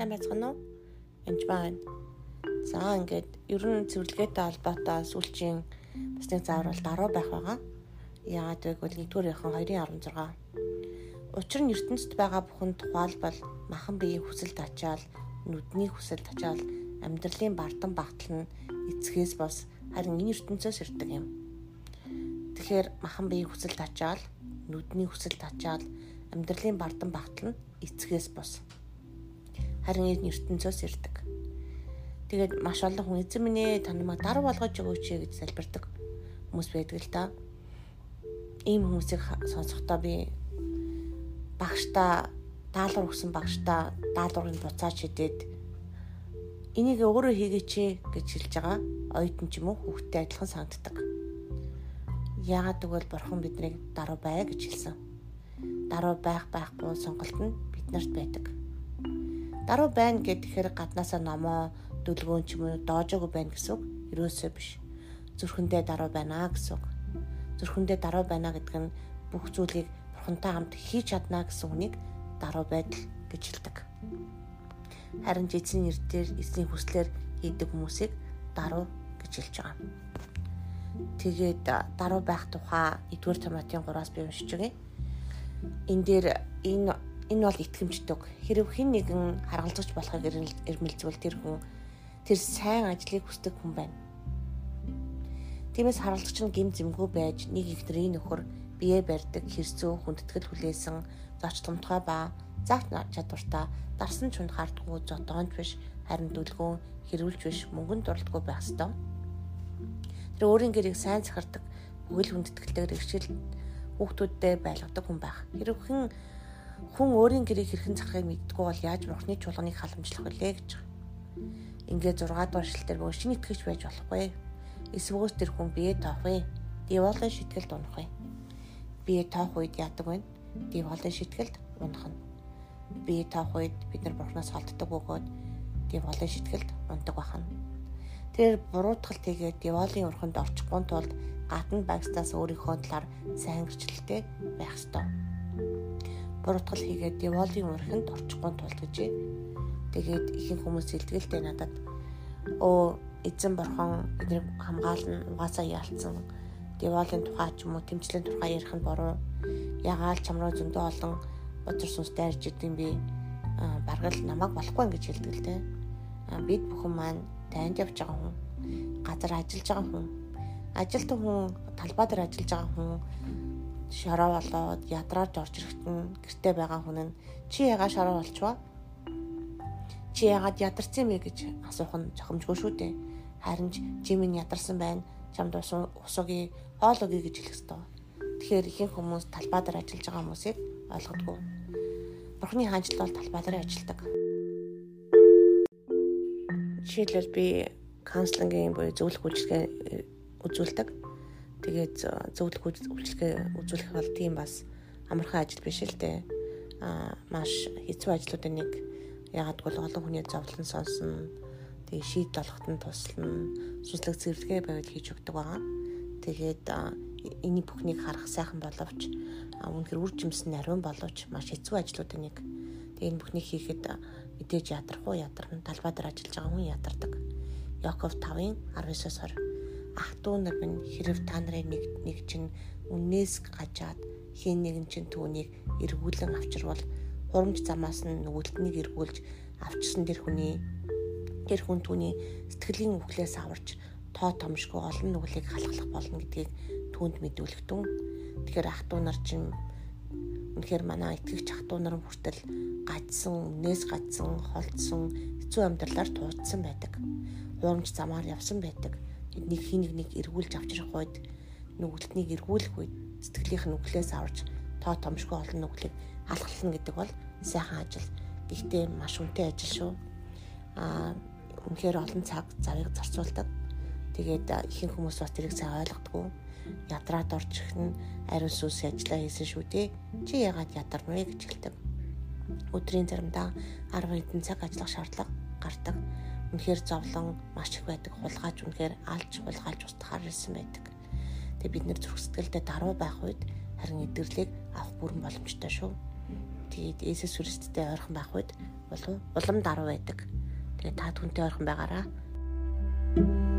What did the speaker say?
Сайн байцгаана уу? Энд байна. За ингээд ер нь цэвэрлэгээтэй холбоотой сүүлчийн бас нэг бол даруй байх байгаа. Яагаад гэвэл нэгдүгээр яхан 2.16. Учир нь ертөнцид байгаа бүхэн тухайлбал махан биеийн хүсэл тачаал, нүдний хүсэл тачаал, амьдралын бардам багтал нь эцгээс бос харин энэ ертөнцөөс ирдэг юм. Тэгэхээр махан биеийн хүсэл тачаал, нүдний хүсэл тачаал, амьдралын бардам багтал нь эцгээс бос харин ертөнцөөс ирдэг. Тэгээд маш олон хүн эзэн минь ээ та намайг дар болгож өгөөч гэж залбирдаг хүмүүс байдаг л да. Ийм хүмүүсийг сонсохдоо би багшта даалгавар өгсөн багшта даалгаврыг буцааж хидээд энийг өөрөө хийгээч гэж хэлж байгаа оюутан ч юм уу хүүхдтэй адилхан санагддаг. Яагаад гэвэл бурхан биднийг даруй бай гэж хэлсэн. Даруй байх байхгүй сонголт нь биднэрт байдаг Даруй байна гэхээр гаднаасаа номоо дүлгөөн ч юм уу доожоогүй байна гэсэн үг ерөөсөө биш. Зүрхэндээ даруй байна гэсэн үг. Зүрхэндээ даруй байна гэдэг нь бүх зүйлийг бурхантай хамт хийж чадна гэсэн үнийг даруй байдал гэж хэлдэг. Харин эзэн нэрээр эзний хүслээр хийдэг хүмүүсийг даруй гэж хэлж байгаа. Тэгээд даруй байх тухай 1-р Тимотийн 3-аас би уншиж өгье. Энэ дээр энэ энэ бол итгэмждэг. Хэрв хэн нэгэн харгалзаж болохыг эрмэлзвэл тэр хүн тэр сайн ажлыг хүсдэг хүн байна. Тиймээс харгалзагч нь гим зэмгүй байж нэг ихнэрийн нөхөр бие барьдаг хэрцүү хүндэтгэл хүлээсэн зоч томтгой ба загт чадвартай дарсан чунд хартгүй зодоонч биш харин дүлгөөн хэрүүлж биш мөнгөнд дурлдаггүй байх ёстой. Тэр өөрийн гэрийг сайн захирдаг бүхэл хүндэтгэлтэйгээр иршил хүүхдүүдтэй байлгадаг хүн байх. Хэрв хэн хүн өөрийн гэрийг хэрхэн захахыг мэддэггүй бол яаж бурхны чуулганыг халамжлах вүлээ гэж. Ингээд 6 дугаар шилтэр бөө шинэ итгэж байж болохгүй. Эсвэл тэр хүн бие тоох вэ? Диволын шитгэлд унах вэ? Бие тоох үед яадаг вэ? Диволын шитгэлд унах нь. Бие тоох үед бид нар бурхнаас холддог бөгөөд диволын шитгэлд ундаг бахан. Тэр буруутгалт хийгээд диволын урханд орчихгүй тулд гадна багстаас өөрийнхөө талаар сайн гэрчлэлтэй байх ёстой буруутгал хийгээд Деволын урхинд орчихгүй тулд гэжээ. Тэгээд ихэнх хүмүүс илтгэлтэй надад өө эзэн борхон эднийг хамгаална угаасаа яалцсан Деволын тухай ч юм уу тэмцлийн тухай ярих нь буруу. Ягаал чамруу зөндөө олон бодор сүнс дайрж идэм би баргал намайг болохгүй ингэж хэлдэг л дээ. Бид бүхэн маань танд явж байгаа хүн, газар ажиллаж байгаа хүн, ажилтан хүн, талбай дээр ажиллаж байгаа хүн шороо болоод ядраарж орж ирэхэд нь гэрте байгаа хүн нь чи ягаа шороо болчваа? Чи ягаад ядарсан бэ гэж асуух нь жохомжгүй шүү дээ. Харин чи минь ядарсан байна. Чамд ус усуугийн хоол өгье гэж хэлэх ёстой. Тэгэхээр ихэнх хүмүүс талбай дээр ажиллаж байгаа хүмүүсийг ойлгодгүй. Бурхны хаанчл бол талбай дээр ажилладаг. Жишээлбэл би каунслингийн буюу зөвлөх үйлчилгээ э, үзүүлдэг Тэгээд зөвлөх үйлчлэгээ үзүүлэх бол тийм бас амархан ажил биш л дээ. Аа маш хэцүү ажлуудын нэг ягаад гэвэл олон хүний зовлон сонсно. Тэгээ шийдэл олоход нь туслана. Сүнслэг зэрлэгээ байвал хийж өгдөг байгаа. Тэгээд энийг бүхнийг харах сайхан боловч үнэхэр үр жимсэн ариун боловч маш хэцүү ажлуудын нэг. Тэгээ энэ бүхнийг хийхэд мэдээж ядрах уу ядарна. Талбай дээр ажиллаж байгаа хүн ядардаг. Яков 5-ын 19-оос Атуу нар минь хэрв та нарын нэг нэг чинь үннээс гажаад хэн нэгэн чинь түүнийг эргүүлэн авчирвал хурамч замаас нь нүгэлтнийг эргүүлж авчирсан тэр хүний тэр хүн түүний сэтгэлийн үхлээс аварч тоо томшгүй олон нүглийг халахлах болно гэдгийг түүнд мэдүүлэгдэн тэгэхээр ахтуу нар чинь Үнэхээр манай итгэгч ахтуу нар хүртэл гажсан, нээс гажсан, холдсон, хэцүү амьдралаар туудсан байдаг. Хурамч замаар явсан байдаг нэг хин нэг эргүүлж авчрах үед нүгэлтнийг эргүүлэх үед сэтгэлийнх нь нүглээс аварч тоо томшгүй олон нүглийг алхална гэдэг бол сайхан ажил. Гэхдээ маш үнэтэй ажил шүү. Аа үнэхээр олон цаг завыг зарцуулдаг. Тэгээд ихэнх хүмүүс бас тэрийг сайн ойлгодгүй. Ядраад орж ирэх нь ариун сүнс ажиллаа хийсэн шүү дээ. Чи яагаад ядарна вэ гэж хэлдэг. Өдрийн заримдаа 10 хэдэн цаг ажиллах шаардлага гардаг үнэхээр зовлон маш их байдаг. Хулгайч үнэхээр алж хулгайлж устгахаар ирсэн байдаг. Тэгээ бид нэр зүрх сэтгэлдээ даруй байх үед харин эдэрлийг авах бүрэн боломжтой шүү. Тэгээд Есүс Христтэй ойрхон байх үед болов улам даруй байдаг. Тэгээд та түнтэй ойрхон байгаараа. thank you